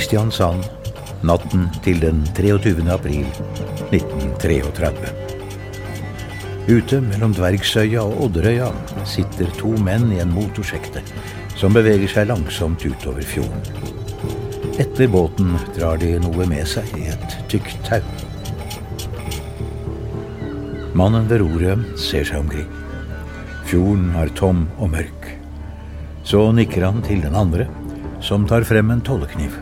Kristiansand, natten til den 23. april 1933. Ute mellom Dvergsøya og Odderøya sitter to menn i en motorsjekte som beveger seg langsomt utover fjorden. Etter båten drar de noe med seg i et tykt tau. Mannen ved roret ser seg omkring. Fjorden er tom og mørk. Så nikker han til den andre, som tar frem en tollekniv.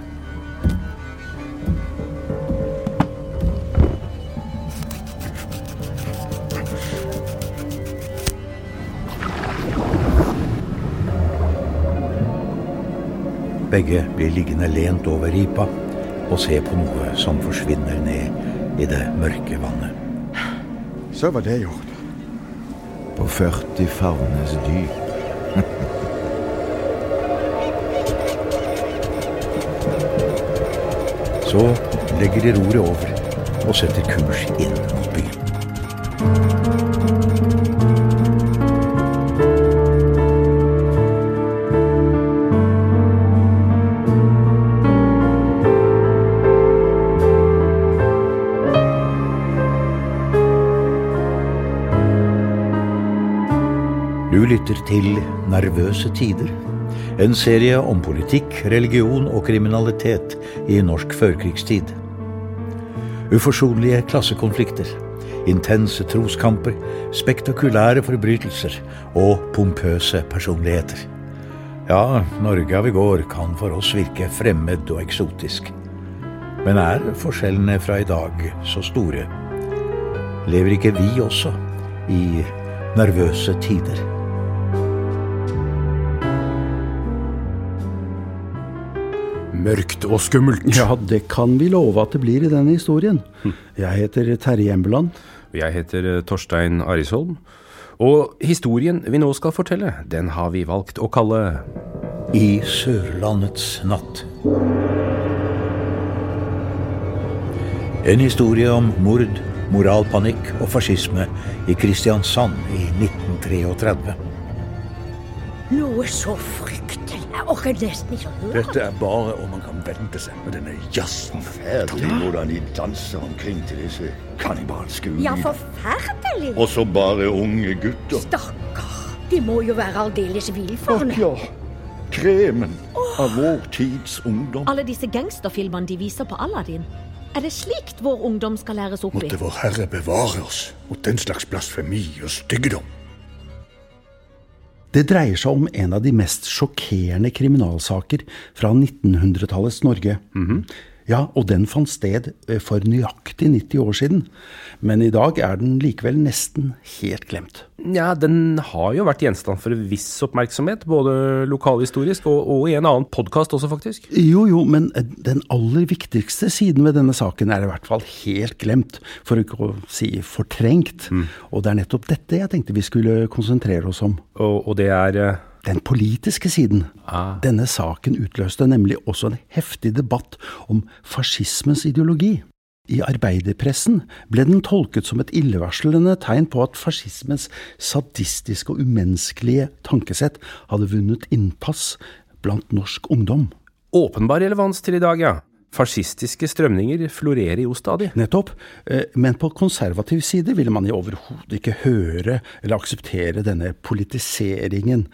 Begge blir liggende lent over ripa og se på noe som forsvinner ned i det mørke vannet. Så var det gjort. På 40 favnes dyr. Så legger de roret over og setter kurs inn lytter til Nervøse tider. En serie om politikk, religion og kriminalitet i norsk førkrigstid. Uforsonlige klassekonflikter, intense troskamper, spektakulære forbrytelser og pompøse personligheter. Ja, Norge av i går kan for oss virke fremmed og eksotisk. Men er forskjellene fra i dag så store? Lever ikke vi også i nervøse tider? Mørkt og skummelt. Ja, det kan vi love at det blir i denne historien. Jeg heter Terje Embeland. Jeg heter eh, Torstein Arisholm. Og historien vi nå skal fortelle, den har vi valgt å kalle I Sørlandets natt. En historie om mord, moralpanikk og fascisme i Kristiansand i 1933. Noe så fryktelig. Jeg orker nesten ikke å høre Dette er bare om man kan vente seg med denne jazzen. Forferdelig hvordan de danser omkring til disse kannibalske Ja, forferdelig. Og så bare unge gutter. Stakkar. De må jo være aldeles villfarne. Ja, kremen av vår tids ungdom. Alle disse gangsterfilmene de viser på Aladdin. Er det slikt vår ungdom skal læres opp i? Måtte Vår Herre bevare oss mot den slags blasfemi og styggedom. Det dreier seg om en av de mest sjokkerende kriminalsaker fra 1900-tallets Norge. Ja, og den fant sted eh, for nøyaktig 90 år siden. Men i dag er den likevel nesten helt glemt. Ja, den har jo vært gjenstand for en viss oppmerksomhet, både lokalhistorisk og, og i en annen podkast også, faktisk. Jo, jo, men eh, den aller viktigste siden ved denne saken er i hvert fall helt glemt, for ikke å si fortrengt. Og det er nettopp dette jeg tenkte vi skulle konsentrere oss om. Og, og det er eh, Den politiske siden. Denne saken utløste nemlig også en heftig debatt om fascismens ideologi. I arbeiderpressen ble den tolket som et illevarslende tegn på at fascismens sadistiske og umenneskelige tankesett hadde vunnet innpass blant norsk ungdom. åpenbar relevans til i dag, ja. Fascistiske strømninger florerer jo stadig. Nettopp, eh, men på konservativ side ville man jo overhodet ikke høre eller akseptere denne politiseringen.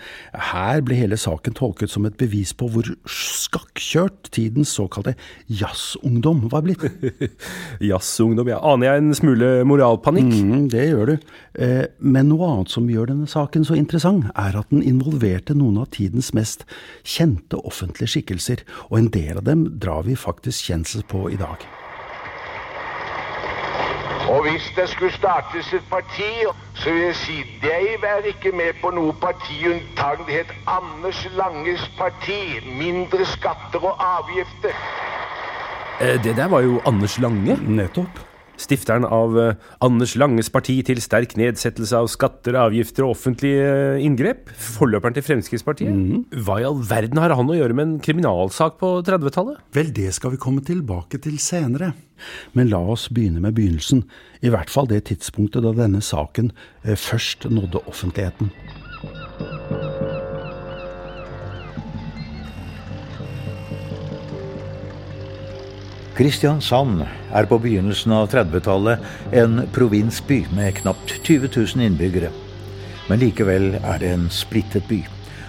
Her ble hele saken tolket som et bevis på hvor skakkjørt tidens såkalte jazzungdom var blitt. Jazzungdom, ja. Aner jeg en smule moralpanikk? Mm, det gjør du. Eh, Men noe annet som gjør denne saken så interessant, er at den involverte noen av tidens mest kjente offentlige skikkelser, og en del av dem drar vi faktisk kjensel på i dag. Og hvis det skulle startes et parti, så vil jeg si jeg er ikke med på noe partiunntagen. Det het Anders Langes parti. Mindre skatter og avgifter. Eh, Det der var jo Anders Lange. Nettopp. Stifteren av eh, Anders Langes parti til sterk nedsettelse av skatter, avgifter og offentlige eh, inngrep. Forløperen til Fremskrittspartiet. Hva i all verden har han å gjøre med en kriminalsak på 30-tallet? Vel, det skal vi komme tilbake til senere. Men la oss begynne med begynnelsen, i hvert fall det tidspunktet da denne saken eh, først nådde offentligheten. Kristiansand er på begynnelsen av 30-tallet en provinsby med knapt 20 000 innbyggere. Men likevel er det en splittet by,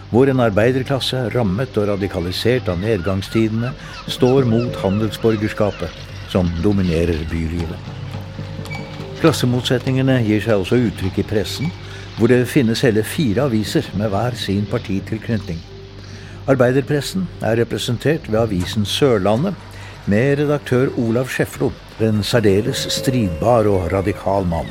hvor en arbeiderklasse rammet og radikalisert av nedgangstidene står mot handelsborgerskapet, som dominerer bylivet. Klassemotsetningene gir seg også uttrykk i pressen, hvor det finnes hele fire aviser med hver sin partitilknytning. Arbeiderpressen er representert ved avisen Sørlandet, med redaktør Olav Skjeflo, en særdeles stridbar og radikal mann.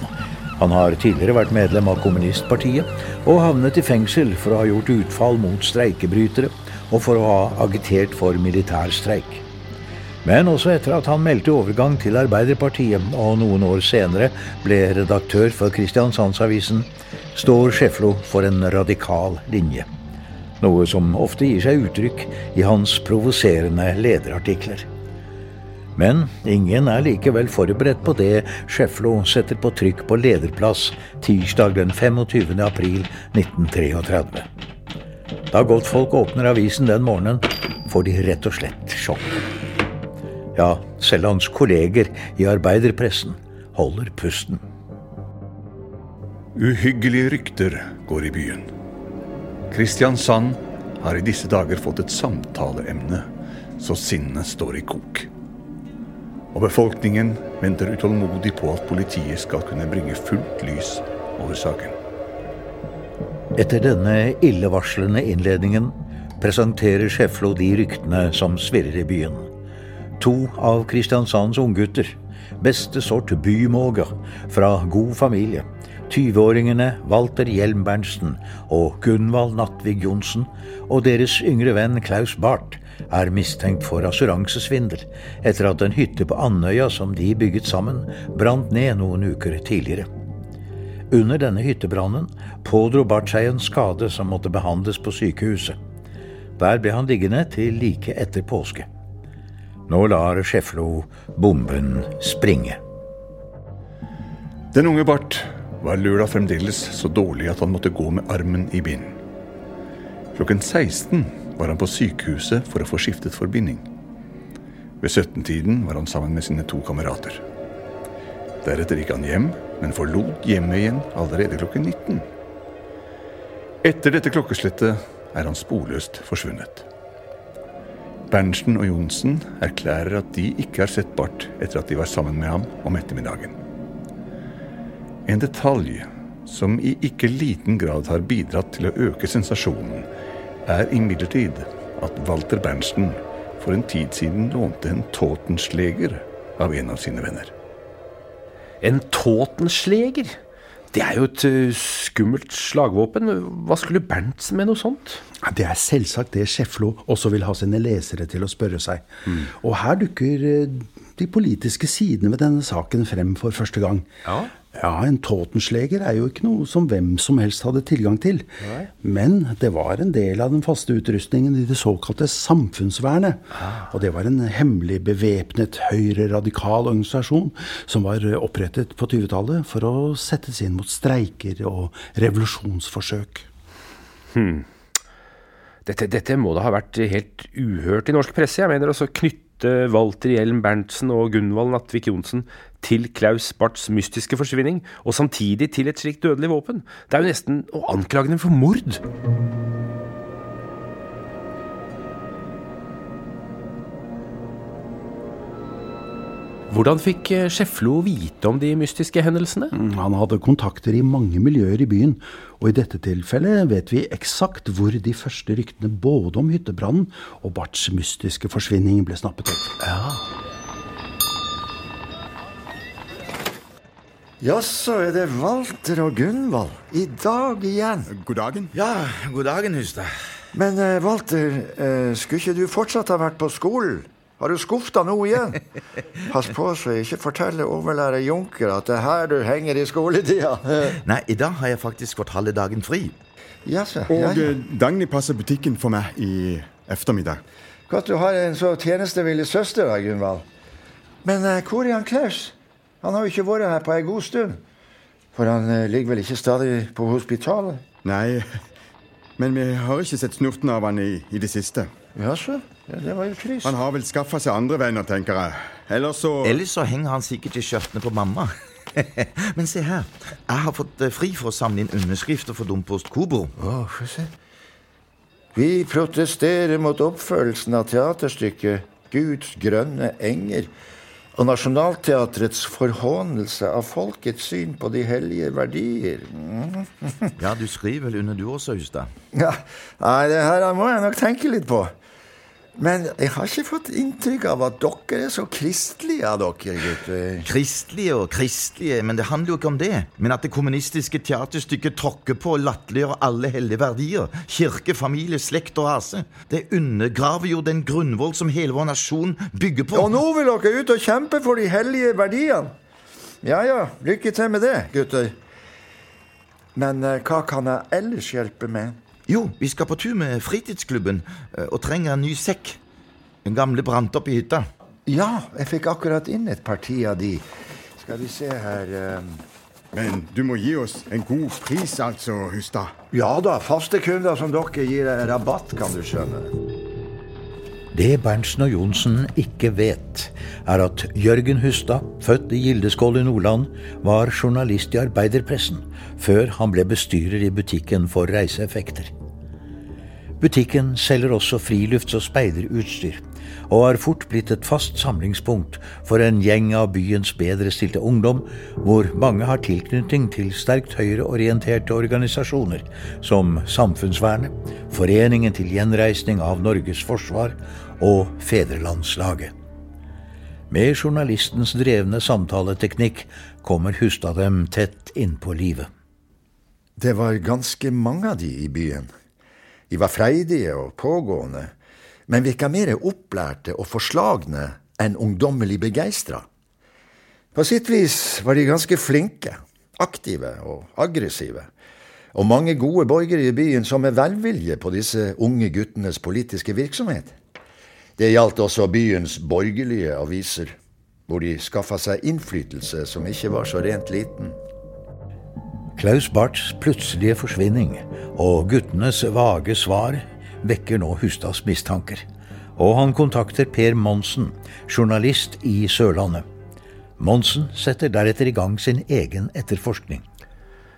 Han har tidligere vært medlem av kommunistpartiet, og havnet i fengsel for å ha gjort utfall mot streikebrytere og for å ha agitert for militær streik. Men også etter at han meldte overgang til Arbeiderpartiet, og noen år senere ble redaktør for Kristiansandsavisen, står Skjeflo for en radikal linje. Noe som ofte gir seg uttrykk i hans provoserende lederartikler. Men ingen er likevel forberedt på det Scheflo setter på trykk på lederplass tirsdag den 25. april 1933. Da godtfolk åpner avisen den morgenen, får de rett og slett sjokk. Ja, selv hans kolleger i arbeiderpressen holder pusten. Uhyggelige rykter går i byen. Kristiansand har i disse dager fått et samtaleemne, så sinnet står i kok. Og befolkningen venter utålmodig på at politiet skal kunne bringe fullt lys over saken. Etter denne illevarslende innledningen presenterer Schäflo de ryktene som svirrer i byen. To av Kristiansands unggutter, beste sort bymåger, fra god familie, 20-åringene Walter Hjelm Berntsen og Gunvald Nattvig Johnsen, og deres yngre venn Klaus Barth, er mistenkt for assuransesvindel etter at en hytte på Andøya som de bygget sammen, brant ned noen uker tidligere. Under denne hyttebrannen pådro Barth seg en skade som måtte behandles på sykehuset. Der ble han liggende til like etter påske. Nå lar Scheflo bomben springe. Den unge Barth var lørdag fremdeles så dårlig at han måtte gå med armen i bind. Klokken 16 var han på sykehuset for å få skiftet forbinding. Ved 17-tiden var han sammen med sine to kamerater. Deretter gikk han hjem, men forlot hjemmet igjen allerede klokken 19. Etter dette klokkeslettet er han sporløst forsvunnet. Berntsen og Johnsen erklærer at de ikke har sett Barth etter at de var sammen med ham om ettermiddagen. En detalj som i ikke liten grad har bidratt til å øke sensasjonen, er imidlertid at Walter Berntsen for en tid siden lånte en Totensleger av en av sine venner. En Totensleger? Det er jo et uh, skummelt slagvåpen. Hva skulle Berntsen med noe sånt? Det er selvsagt det Scheflo også vil ha sine lesere til å spørre seg. Mm. Og her dukker uh, de politiske sidene ved denne saken frem for første gang. Ja. Ja, en Totensleger er jo ikke noe som hvem som helst hadde tilgang til. Nei. Men det var en del av den faste utrustningen i det såkalte Samfunnsvernet. Ah. Og det var en hemmelig bevæpnet høyre-radikal organisasjon som var opprettet på 20-tallet for å settes inn mot streiker og revolusjonsforsøk. Hmm. Dette, dette, må da ha vært helt uhørt i norsk presse. Jeg mener også knytte Walter Hjelm Berntsen og Gunvald Nattvik Johnsen til Klaus Barths mystiske forsvinning, og samtidig til et slikt dødelig våpen. Det er jo nesten å anklage dem for mord. Hvordan fikk eh, vite om de mystiske hendelsene? Mm, han hadde kontakter i mange miljøer i byen, og i dette tilfellet vet vi eksakt hvor de første ryktene både om hyttebrannen og Barts mystiske forsvinning ble snappet opp. Ja. Jaså, er det Walter og Gunvald? I dag igjen? God dagen. Ja, god dagen, Hustad. Men uh, Walter, uh, skulle ikke du fortsatt ha vært på skolen? Har du skufta nå igjen? Pass på så jeg ikke forteller overlærer Junker at det er her du henger i skoletida. Nei, i dag har jeg faktisk fått halve dagen fri. Jaså, Og ja, ja. Og Dagny passer butikken for meg i ettermiddag. Godt du har en så tjenestevillig søster, da, Gunvald. Men uh, hvor er han Klaus? Han har jo ikke vært her på ei god stund. For han uh, ligger vel ikke stadig på hospitalet? Nei, men vi har ikke sett snurten av han i, i det siste. Jaså? Ja, det var jo trist. Han har vel skaffa seg andre venner, tenker jeg. Ellers så Ellers så henger han sikkert i skjørtene på mamma. Men se her. Jeg har fått eh, fri for å samle inn underskrifter for Dompost Kobo. Å, få se. Vi protesterer mot oppførelsen av teaterstykket Guds grønne enger og Nationaltheatrets forhånelse av folkets syn på de hellige verdier. Mm. Ja, du skriver vel under du også, Hustad? Ja, nei, det her må jeg nok tenke litt på. Men jeg har ikke fått inntrykk av at dere er så kristelige av dere, gutter. Kristelige og kristelige, men det handler jo ikke om det. Men at det kommunistiske teaterstykket tråkker på og latterliggjør alle hellige verdier. Kirke, familie, slekt og rase. Det undergraver jo den grunnvoll som hele vår nasjon bygger på. Og nå vil dere ut og kjempe for de hellige verdiene. Ja ja, lykke til med det, gutter. Men eh, hva kan jeg ellers hjelpe med? Jo, vi skal på tur med fritidsklubben eh, og trenger en ny sekk. Den gamle brant opp i hytta. Ja, jeg fikk akkurat inn et parti av de. Skal vi se her eh, Men du må gi oss en god pris, altså, Hustad. Ja da, faste kunder som dere gir eh, rabatt, kan du skjønne. Det Berntsen og Johnsen ikke vet, er at Jørgen Hustad, født i Gildeskål i Nordland, var journalist i arbeiderpressen før han ble bestyrer i butikken for reiseeffekter. Butikken selger også frilufts- og speiderutstyr, og har fort blitt et fast samlingspunkt for en gjeng av byens bedre stilte ungdom, hvor mange har tilknytning til sterkt høyreorienterte organisasjoner som Samfunnsvernet, Foreningen til gjenreisning av Norges forsvar og Fedrelandslaget. Med journalistens drevne samtaleteknikk kommer Hustad dem tett innpå livet. Det var ganske mange av de i byen. De var freidige og pågående, men virka mer opplærte og forslagne enn ungdommelig begeistra. På sitt vis var de ganske flinke, aktive og aggressive, og mange gode borgere i byen som med velvilje på disse unge guttenes politiske virksomhet. Det gjaldt også byens borgerlige aviser, hvor de skaffa seg innflytelse som ikke var så rent liten. Klaus Barths plutselige forsvinning og guttenes vage svar vekker nå Hustads mistanker, og han kontakter Per Monsen, journalist i Sørlandet. Monsen setter deretter i gang sin egen etterforskning.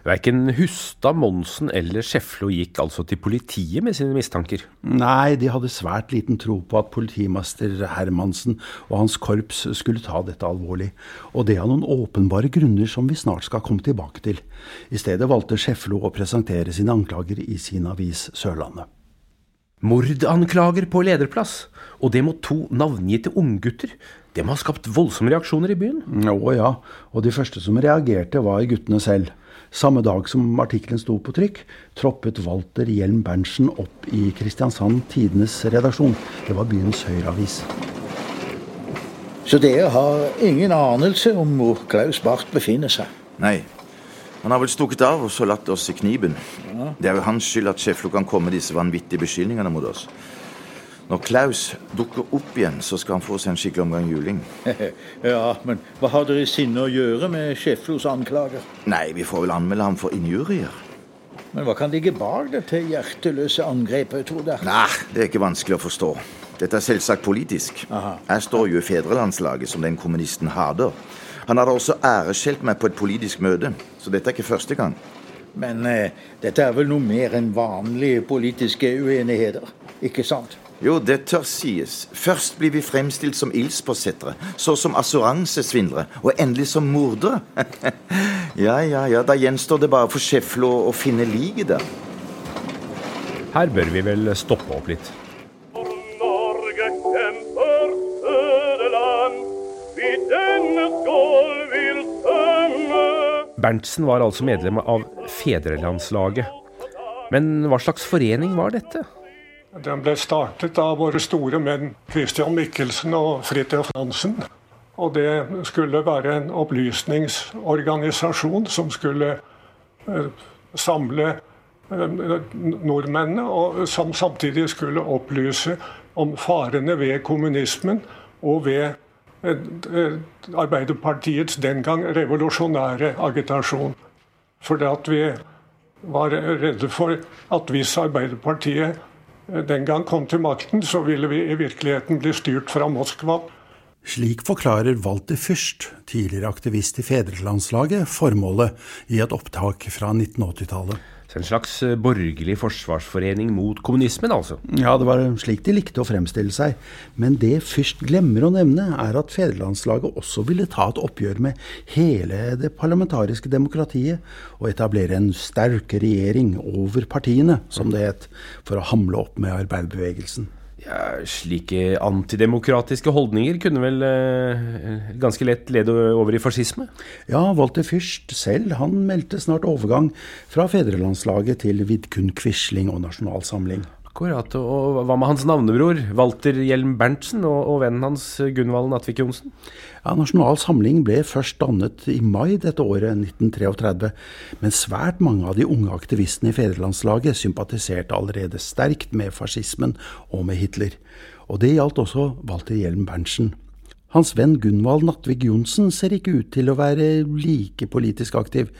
Verken Hustad, Monsen eller Skjeflo gikk altså til politiet med sine mistanker. Nei, de hadde svært liten tro på at politimester Hermansen og hans korps skulle ta dette alvorlig, og det av noen åpenbare grunner som vi snart skal komme tilbake til. I stedet valgte Skjeflo å presentere sine anklager i sin avis Sørlandet. Mordanklager på lederplass, og det mot to navngitte unggutter. Det må ha skapt voldsomme reaksjoner i byen. Å ja, og de første som reagerte var guttene selv. Samme dag som artikkelen sto på trykk, troppet Walter Hjelm Berntsen opp i Kristiansand Tidenes redaksjon. Det var byens høyreavis. Så dere har ingen anelse om hvor Klaus Barth befinner seg? Nei. Han har vel stukket av og så latt oss i kniben. Det er jo hans skyld at Schäflo kan komme med disse vanvittige beskyldningene mot oss. Når Klaus dukker opp igjen, så skal han få seg en skikkelig omgang juling. ja, men hva har dere i sinne å gjøre med Schäflos anklager? Nei, vi får vel anmelde ham for injurier. Men hva kan ligge bak dette hjerteløse angrepet, Tode? Nei, det er ikke vanskelig å forstå. Dette er selvsagt politisk. Aha. Jeg står jo i fedrelandslaget, som den kommunisten hater. Han hadde også æreskjelt meg på et politisk møte, så dette er ikke første gang. Men eh, dette er vel noe mer enn vanlige politiske uenigheter, ikke sant? Jo, det tør sies. Først blir vi fremstilt som ildspåsettere, så som assuransesvindlere, og endelig som mordere. ja, ja, ja, da gjenstår det bare for Schäflo å finne liket der. Her bør vi vel stoppe opp litt. Norge kjemper fødeland, vi denne skål vil tømme. Berntsen var altså medlem av Fedrelandslaget. Men hva slags forening var dette? Den ble startet av våre store menn Christian Michelsen og Fridtjof Nansen. Og det skulle være en opplysningsorganisasjon som skulle eh, samle eh, nordmennene, og som samtidig skulle opplyse om farene ved kommunismen og ved eh, Arbeiderpartiets den gang revolusjonære agitasjon. Fordi at vi var redde for at hvis Arbeiderpartiet den gang kom til makten, så ville vi i virkeligheten bli styrt fra Moskva. Slik forklarer Walter Fürst, tidligere aktivist i Fedrelandslaget, formålet i et opptak fra 1980-tallet. En slags eh, borgerlig forsvarsforening mot kommunismen, altså? Ja, det var slik de likte å fremstille seg. Men det Fürst glemmer å nevne, er at fedrelandslaget også ville ta et oppgjør med hele det parlamentariske demokratiet, og etablere en sterk regjering over partiene, som det het, for å hamle opp med arbeiderbevegelsen. Ja, slike antidemokratiske holdninger kunne vel eh, ganske lett lede over i fascisme? Ja, Walter Fürst selv han meldte snart overgang fra fedrelandslaget til Vidkun Quisling og Nasjonalsamling. Akkurat. Og hva med hans navnebror, Walter Hjelm Berntsen, og, og vennen hans Gunvald Natvik Johnsen? Ja, Nasjonal Samling ble først dannet i mai dette året, 1933. Men svært mange av de unge aktivistene i fedrelandslaget sympatiserte allerede sterkt med fascismen og med Hitler. Og det gjaldt også Walter Hjelm Berntsen. Hans venn Gunvald Natvig Johnsen ser ikke ut til å være like politisk aktiv.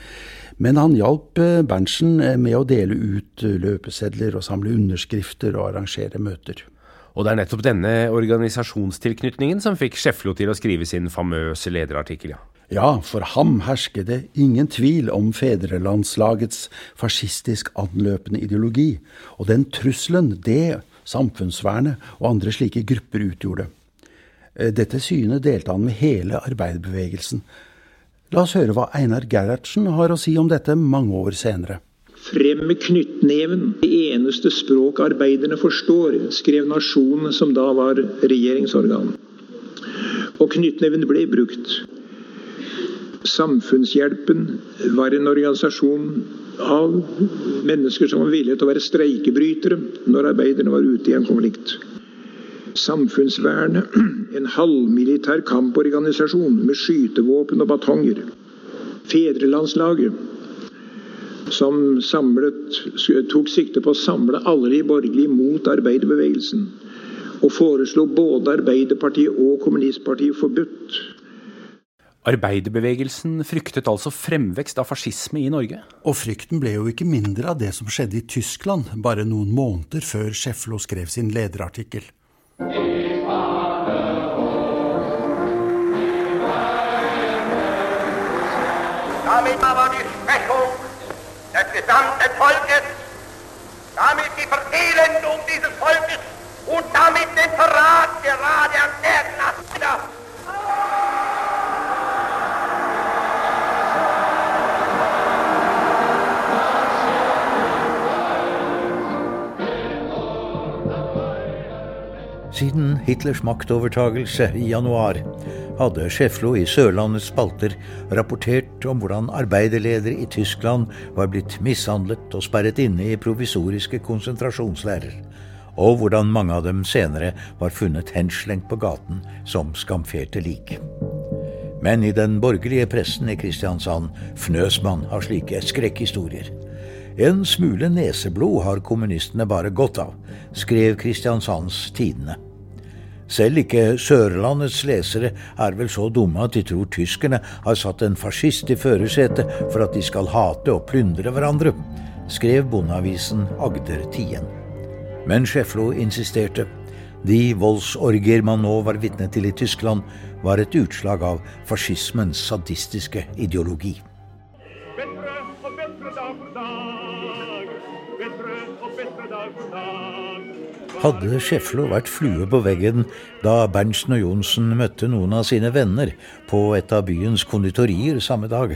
Men han hjalp eh, Berntsen eh, med å dele ut eh, løpesedler og samle underskrifter og arrangere møter. Og det er nettopp denne organisasjonstilknytningen som fikk Scheflo til å skrive sin famøse lederartikkel, ja. Ja, for ham hersker det ingen tvil om fedrelandslagets fascistisk anløpende ideologi, og den trusselen det, samfunnsvernet og andre slike grupper utgjorde. Dette synet delte han med hele arbeiderbevegelsen, La oss høre hva Einar Gerhardsen har å si om dette mange år senere. Frem med knyttneven, det eneste språk arbeiderne forstår, skrev Nasjonen, som da var regjeringsorgan. Og knyttneven ble brukt. Samfunnshjelpen var en organisasjon av mennesker som var villige til å være streikebrytere når arbeiderne var ute i en konflikt. Samfunnsvernet, en halvmilitær kamporganisasjon med skytevåpen og batonger. Fedrelandslaget, som samlet, tok sikte på å samle alle de borgerlige mot arbeiderbevegelsen. Og foreslo både Arbeiderpartiet og Kommunistpartiet forbudt. Arbeiderbevegelsen fryktet altså fremvekst av fascisme i Norge? Og frykten ble jo ikke mindre av det som skjedde i Tyskland bare noen måneder før Scheflo skrev sin lederartikkel. Des gesamten Volkes, damit die Verelendung dieses Volkes und damit den Verrat gerade an der Klasse. Siden Hitlers maktovertagelse i januar hadde Schäflo i Sørlandets spalter rapportert om hvordan arbeiderledere i Tyskland var blitt mishandlet og sperret inne i provisoriske konsentrasjonsleirer, og hvordan mange av dem senere var funnet henslengt på gaten som skamferte lik. Men i den borgerlige pressen i Kristiansand fnøs man av slike skrekkhistorier. En smule neseblod har kommunistene bare godt av, skrev Kristiansands Tidende. Selv ikke Sørlandets lesere er vel så dumme at de tror tyskerne har satt en fascist i førersetet for at de skal hate og plyndre hverandre, skrev bondeavisen Agder Tien. Men Scheflo insisterte. De voldsorgier man nå var vitne til i Tyskland, var et utslag av fascismens sadistiske ideologi. Bedre og bedre dag for dag. Bedre og bedre dag for dag. Hadde Schäflo vært flue på veggen da Berntsen og Johnsen møtte noen av sine venner på et av byens konditorier samme dag,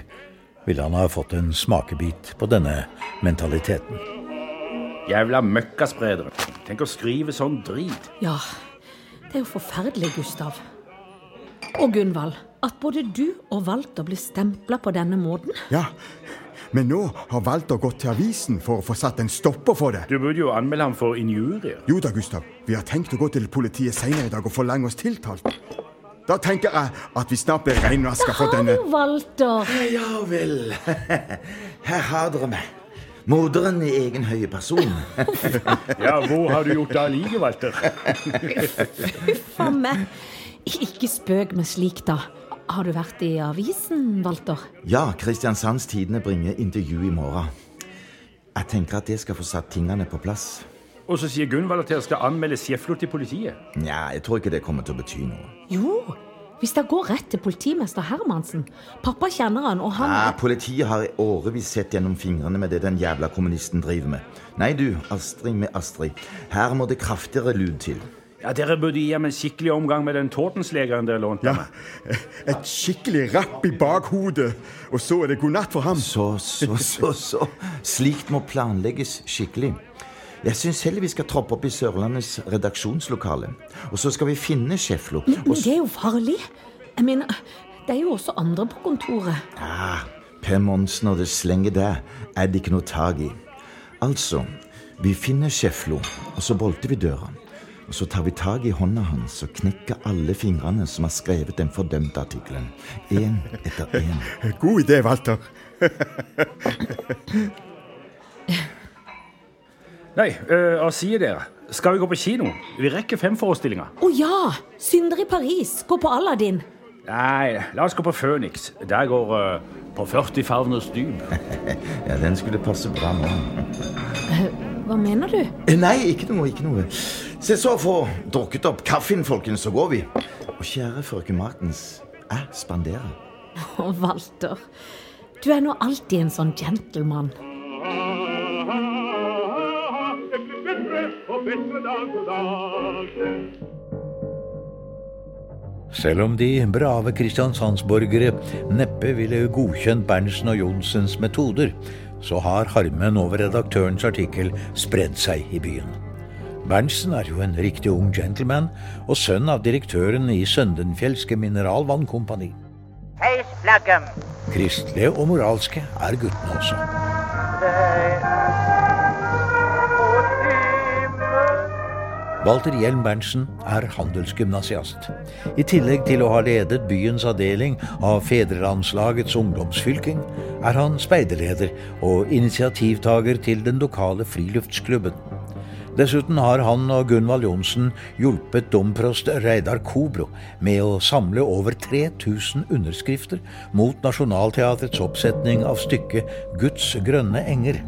ville han ha fått en smakebit på denne mentaliteten. Jævla møkkaspredere. Tenk å skrive sånn drit. Ja, det er jo forferdelig, Gustav. Og Gunvald, at både du og Walter blir stempla på denne måten. Ja, men nå har Walter gått til avisen for å få satt en stopper for det. Du burde jo anmelde ham for injurier. Jo da, Gustav. Vi har tenkt å gå til politiet senere i dag og forlange oss tiltalt. Da tenker jeg at vi snart blir reinvaska for denne Har du, Walter? Ja vel. Her har dere meg. Moderen i egen høye person. Ja, hvor har du gjort det av livet, Walter? Huff a meg. Ikke spøk med slikt, da. Har du vært i avisen, Walter? Ja, Kristiansands Tidende bringer intervju i morgen. Jeg tenker at det skal få satt tingene på plass. Og så sier Gunvald at dere skal anmelde Sjeflo til politiet. Nja, jeg tror ikke det kommer til å bety noe. Jo, hvis det går rett til politimester Hermansen. Pappa kjenner han, og han Ja, politiet har i årevis sett gjennom fingrene med det den jævla kommunisten driver med. Nei, du, Astrid med Astrid. Her må det kraftigere lud til. Ja, Dere burde gi ham en skikkelig omgang med den Tordenslegeren dere lånte Ja, et skikkelig rapp i bakhodet, og så er det god natt for ham. Så, så, så, så. Slikt må planlegges skikkelig. Jeg syns heller vi skal troppe opp i Sørlandets redaksjonslokale. Og så skal vi finne Sjeflo. Men det er jo farlig. Jeg mener, det er jo også andre på kontoret. Ah, Per Monsen og det slenget der er det ikke noe tak i. Altså, vi finner Sjeflo, og så bolter vi døra. Og så tar vi tak i hånda hans og knekker alle fingrene som har skrevet den fordømte artikkelen. Én etter én. God idé, Walter. Nei, øh, hva sier dere? Skal vi gå på kino? Vi rekker fem forestillinger. Å ja! Synder i Paris. Gå på Aladdin. Nei, la oss gå på Phoenix. Der går øh, på 40 favners dyp. Ja, den skulle passe bra nå. Eh, Hva mener du? Eh, Nei, ikke noe, ikke noe. Se så, få drukket opp kaffen, folkens, så går vi. Og kjære frøken Martens, jeg spanderer. Å, Walter. Du er nå alltid en sånn gentleman. Selv om de brave kristiansandsborgere neppe ville godkjent Berntsen og Johnsens metoder, så har harmen over redaktørens artikkel spredd seg i byen. Berntsen er jo en riktig ung gentleman, og sønn av direktøren i Søndenfjelske Mineralvannkompani. Heis flagget. Kristelige og moralske er guttene også. Walter Hjelm Berntsen er handelsgymnasiast. I tillegg til å ha ledet byens avdeling av Fedrelandslagets ungdomsfylking, er han speiderleder og initiativtaker til den lokale friluftsklubben. Dessuten har han og Gunvald Johnsen hjulpet domprost Reidar Kobro med å samle over 3000 underskrifter mot Nationaltheatrets oppsetning av stykket Guds grønne enger,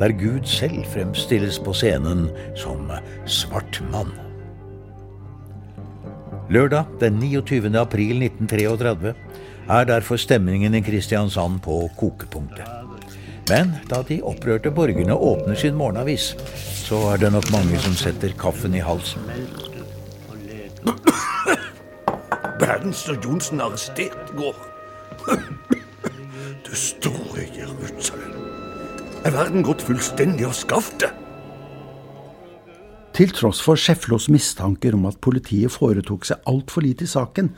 der Gud selv fremstilles på scenen som svart mann. Lørdag den 29. april 1933 er derfor stemningen i Kristiansand på kokepunktet. Men da de opprørte borgerne åpner sin morgenavis, så er det nok mange som setter kaffen i halsen. Berntsen og Johnsen arrestert i går. Det store Jerusalem. Er verden gått fullstendig av skaftet? Til tross for Schäfflos mistanker om at politiet foretok seg altfor lite i saken,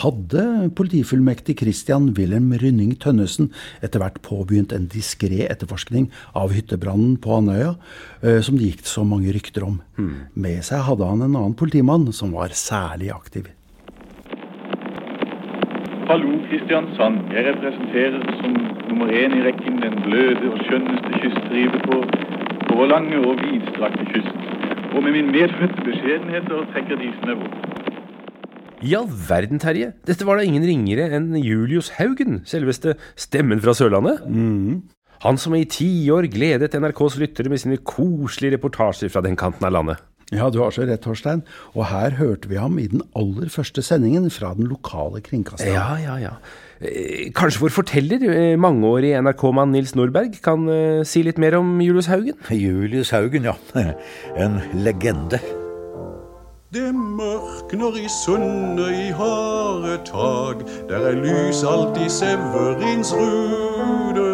hadde politifullmektig Christian Wilhelm Rynning Tønnesen etter hvert påbegynt en diskré etterforskning av hyttebrannen på Andøya, eh, som det gikk så mange rykter om. Med seg hadde han en annen politimann som var særlig aktiv. Hallo, Kristiansand. Jeg representerer som nummer én i rekken den bløde og skjønneste kyststripe på, på vår lange og vidstrakte kyst. Og med min medfødte beskjedenhet så trekker disene bort. I all verden, Terje. Dette var da ingen ringere enn Julius Haugen, selveste stemmen fra Sørlandet. Han som i tiår gledet NRKs lyttere med sine koselige reportasjer fra den kanten av landet. Ja, du har så rett, Torstein. Og her hørte vi ham i den aller første sendingen fra den lokale kringkasteren. Ja, ja, ja. Eh, Kanskje vår forteller, eh, mangeårig NRK-mann Nils Nordberg, kan eh, si litt mer om Julius Haugen? Julius Haugen, ja. En legende. Det mørkner i sundet i harde tak, der er lys alt i Severins rude,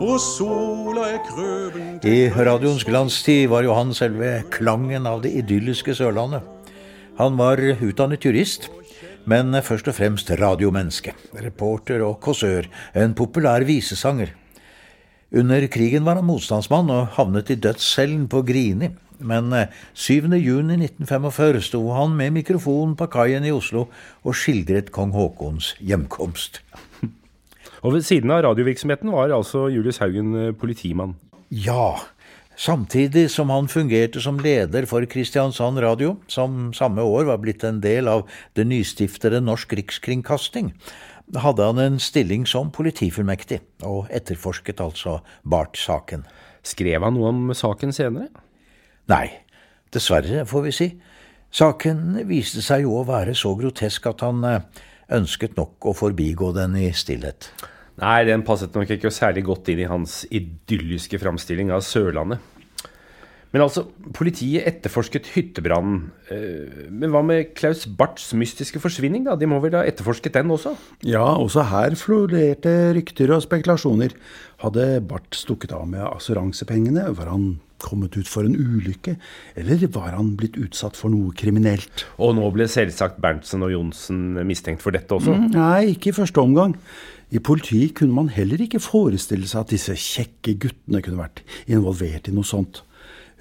og sola er krøven I radioens glanstid var jo han selve klangen av det idylliske Sørlandet. Han var utdannet jurist, men først og fremst radiomenneske. Reporter og kåsør, en populær visesanger. Under krigen var han motstandsmann og havnet i dødscellen på Grini. Men eh, 7. juni 1945 sto han med mikrofonen på kaien i Oslo og skildret kong Haakons hjemkomst. Og ved siden av radiovirksomheten var altså Julius Haugen eh, politimann. Ja, samtidig som han fungerte som leder for Kristiansand Radio, som samme år var blitt en del av det nystiftede Norsk Rikskringkasting, hadde han en stilling som politifullmektig, og etterforsket altså Barth-saken. Skrev han noe om saken senere? Nei, dessverre, får vi si. Saken viste seg jo å være så grotesk at han eh, ønsket nok å forbigå den i stillhet. Nei, den passet nok ikke særlig godt inn i hans idylliske framstilling av Sørlandet. Men altså, politiet etterforsket hyttebrannen. Eh, men hva med Klaus Barths mystiske forsvinning, da? De må vel ha etterforsket den også? Ja, også her florerte rykter og spekulasjoner. Hadde Barth stukket av med assuransepengene? Var han kommet ut for en ulykke? Eller var han blitt utsatt for noe kriminelt? Og nå ble selvsagt Berntsen og Johnsen mistenkt for dette også? Mm, nei, ikke i første omgang. I politiet kunne man heller ikke forestille seg at disse kjekke guttene kunne vært involvert i noe sånt.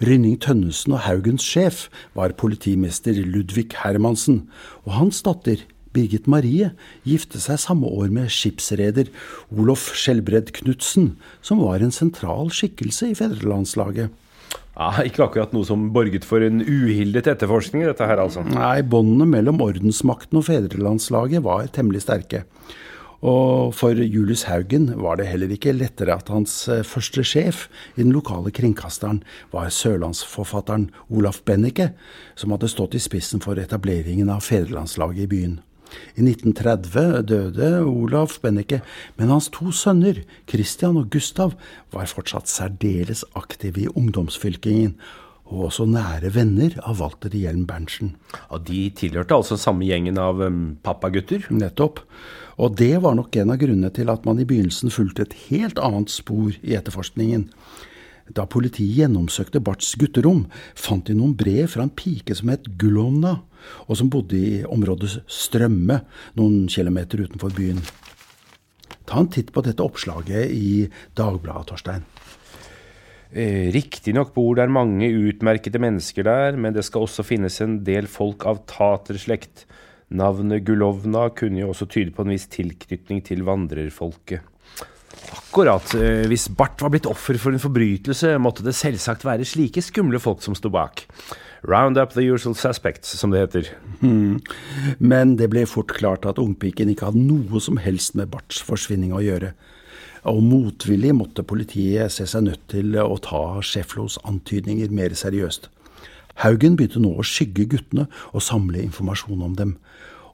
Rynning Tønnesen og Haugens sjef var politimester Ludvig Hermansen, og hans datter Birgit Marie gifte seg samme år med skipsreder Olof Skjelbred Knutsen, som var en sentral skikkelse i fedrelandslaget. Ja, ikke akkurat noe som borget for en uhildet etterforskning, dette her altså. Nei, båndene mellom ordensmakten og fedrelandslaget var temmelig sterke. Og for Julius Haugen var det heller ikke lettere at hans eh, første sjef i den lokale kringkasteren var sørlandsforfatteren Olaf Bennike, som hadde stått i spissen for etableringen av fedrelandslaget i byen. I 1930 døde Olaf Bennike, men hans to sønner, Christian og Gustav, var fortsatt særdeles aktive i ungdomsfylkingen, og også nære venner av Walter Hjelm Berntsen. Ja, De tilhørte altså samme gjengen av um, pappagutter? Nettopp. Og det var nok en av grunnene til at man i begynnelsen fulgte et helt annet spor i etterforskningen. Da politiet gjennomsøkte Barths gutterom, fant de noen brev fra en pike som het Gulovna, og som bodde i området Strømme, noen kilometer utenfor byen. Ta en titt på dette oppslaget i Dagbladet, Torstein. Eh, Riktignok bor der mange utmerkede mennesker der, men det skal også finnes en del folk av taterslekt. Navnet Gulovna kunne jo også tyde på en viss tilknytning til vandrerfolket. Akkurat. eh, Hvis Barth var blitt offer for en forbrytelse, måtte det selvsagt være slike skumle folk som sto bak. Round up the usual suspects, som det heter. Hmm. Men det ble fort klart at ungpiken ikke hadde noe som helst med Barts forsvinning å gjøre. Og motvillig måtte politiet se seg nødt til å ta Schäfflos antydninger mer seriøst. Haugen begynte nå å skygge guttene og samle informasjon om dem.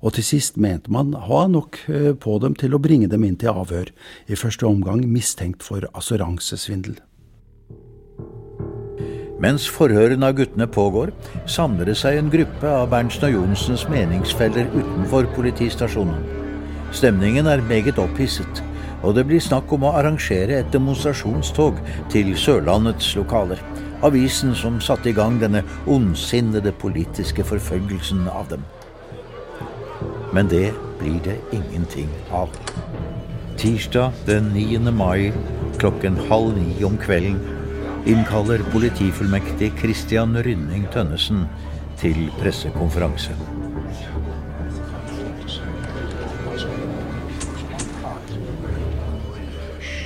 Og til sist mente man ha nok eh, på dem til å bringe dem inn til avhør, i første omgang mistenkt for assuransesvindel. Mens forhørene av guttene pågår, samler det seg en gruppe av Berntsen og Johnsens meningsfeller utenfor politistasjonen. Stemningen er meget opphisset, og det blir snakk om å arrangere et demonstrasjonstog til Sørlandets lokaler. Avisen som satte i gang denne ondsinnede politiske forfølgelsen av dem. Men det blir det ingenting av. Tirsdag den 9. mai klokken halv ni om kvelden innkaller politifullmektig Christian Rynning Tønnesen til pressekonferanse.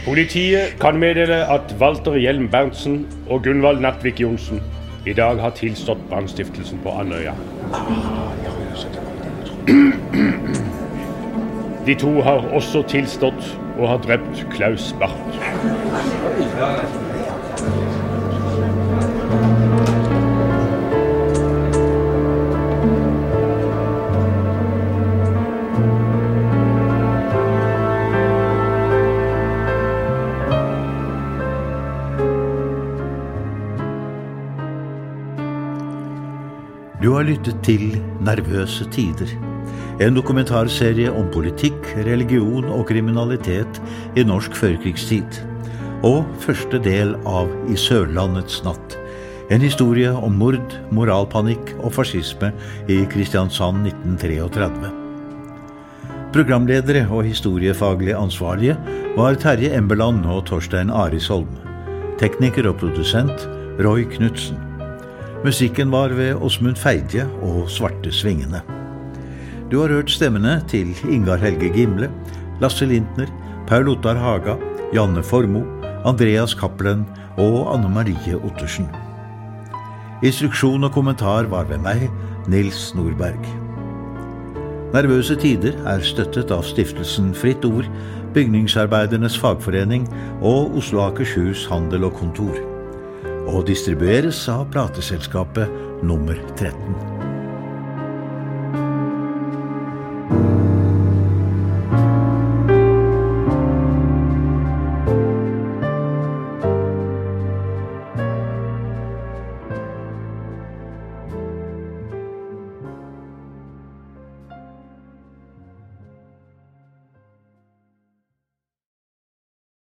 Politiet kan meddele at Walter Hjelm Berntsen og Gunvald Natvik Johnsen i dag har tilstått brannstiftelsen på Andøya. De to har også tilstått og har drept Klaus Barth. Har lyttet til Nervøse tider. En dokumentarserie om politikk, religion og kriminalitet i norsk førkrigstid. Og første del av I Sørlandets natt. En historie om mord, moralpanikk og fascisme i Kristiansand 1933. Programledere og historiefaglig ansvarlige var Terje Embeland og Torstein Arisholm. Tekniker og produsent Roy Knutsen. Musikken var ved Åsmund Feidje og Svarte Svingene. Du har hørt stemmene til Ingar Helge Gimle, Lasse Lintner, Paul Ottar Haga, Janne Formoe, Andreas Cappelen og Anne Marie Ottersen. Instruksjon og kommentar var ved meg, Nils Nordberg. Nervøse tider er støttet av stiftelsen Fritt Ord, Bygningsarbeidernes Fagforening og Oslo Akershus Handel og Kontor. Og distribueres av plateselskapet Nummer 13.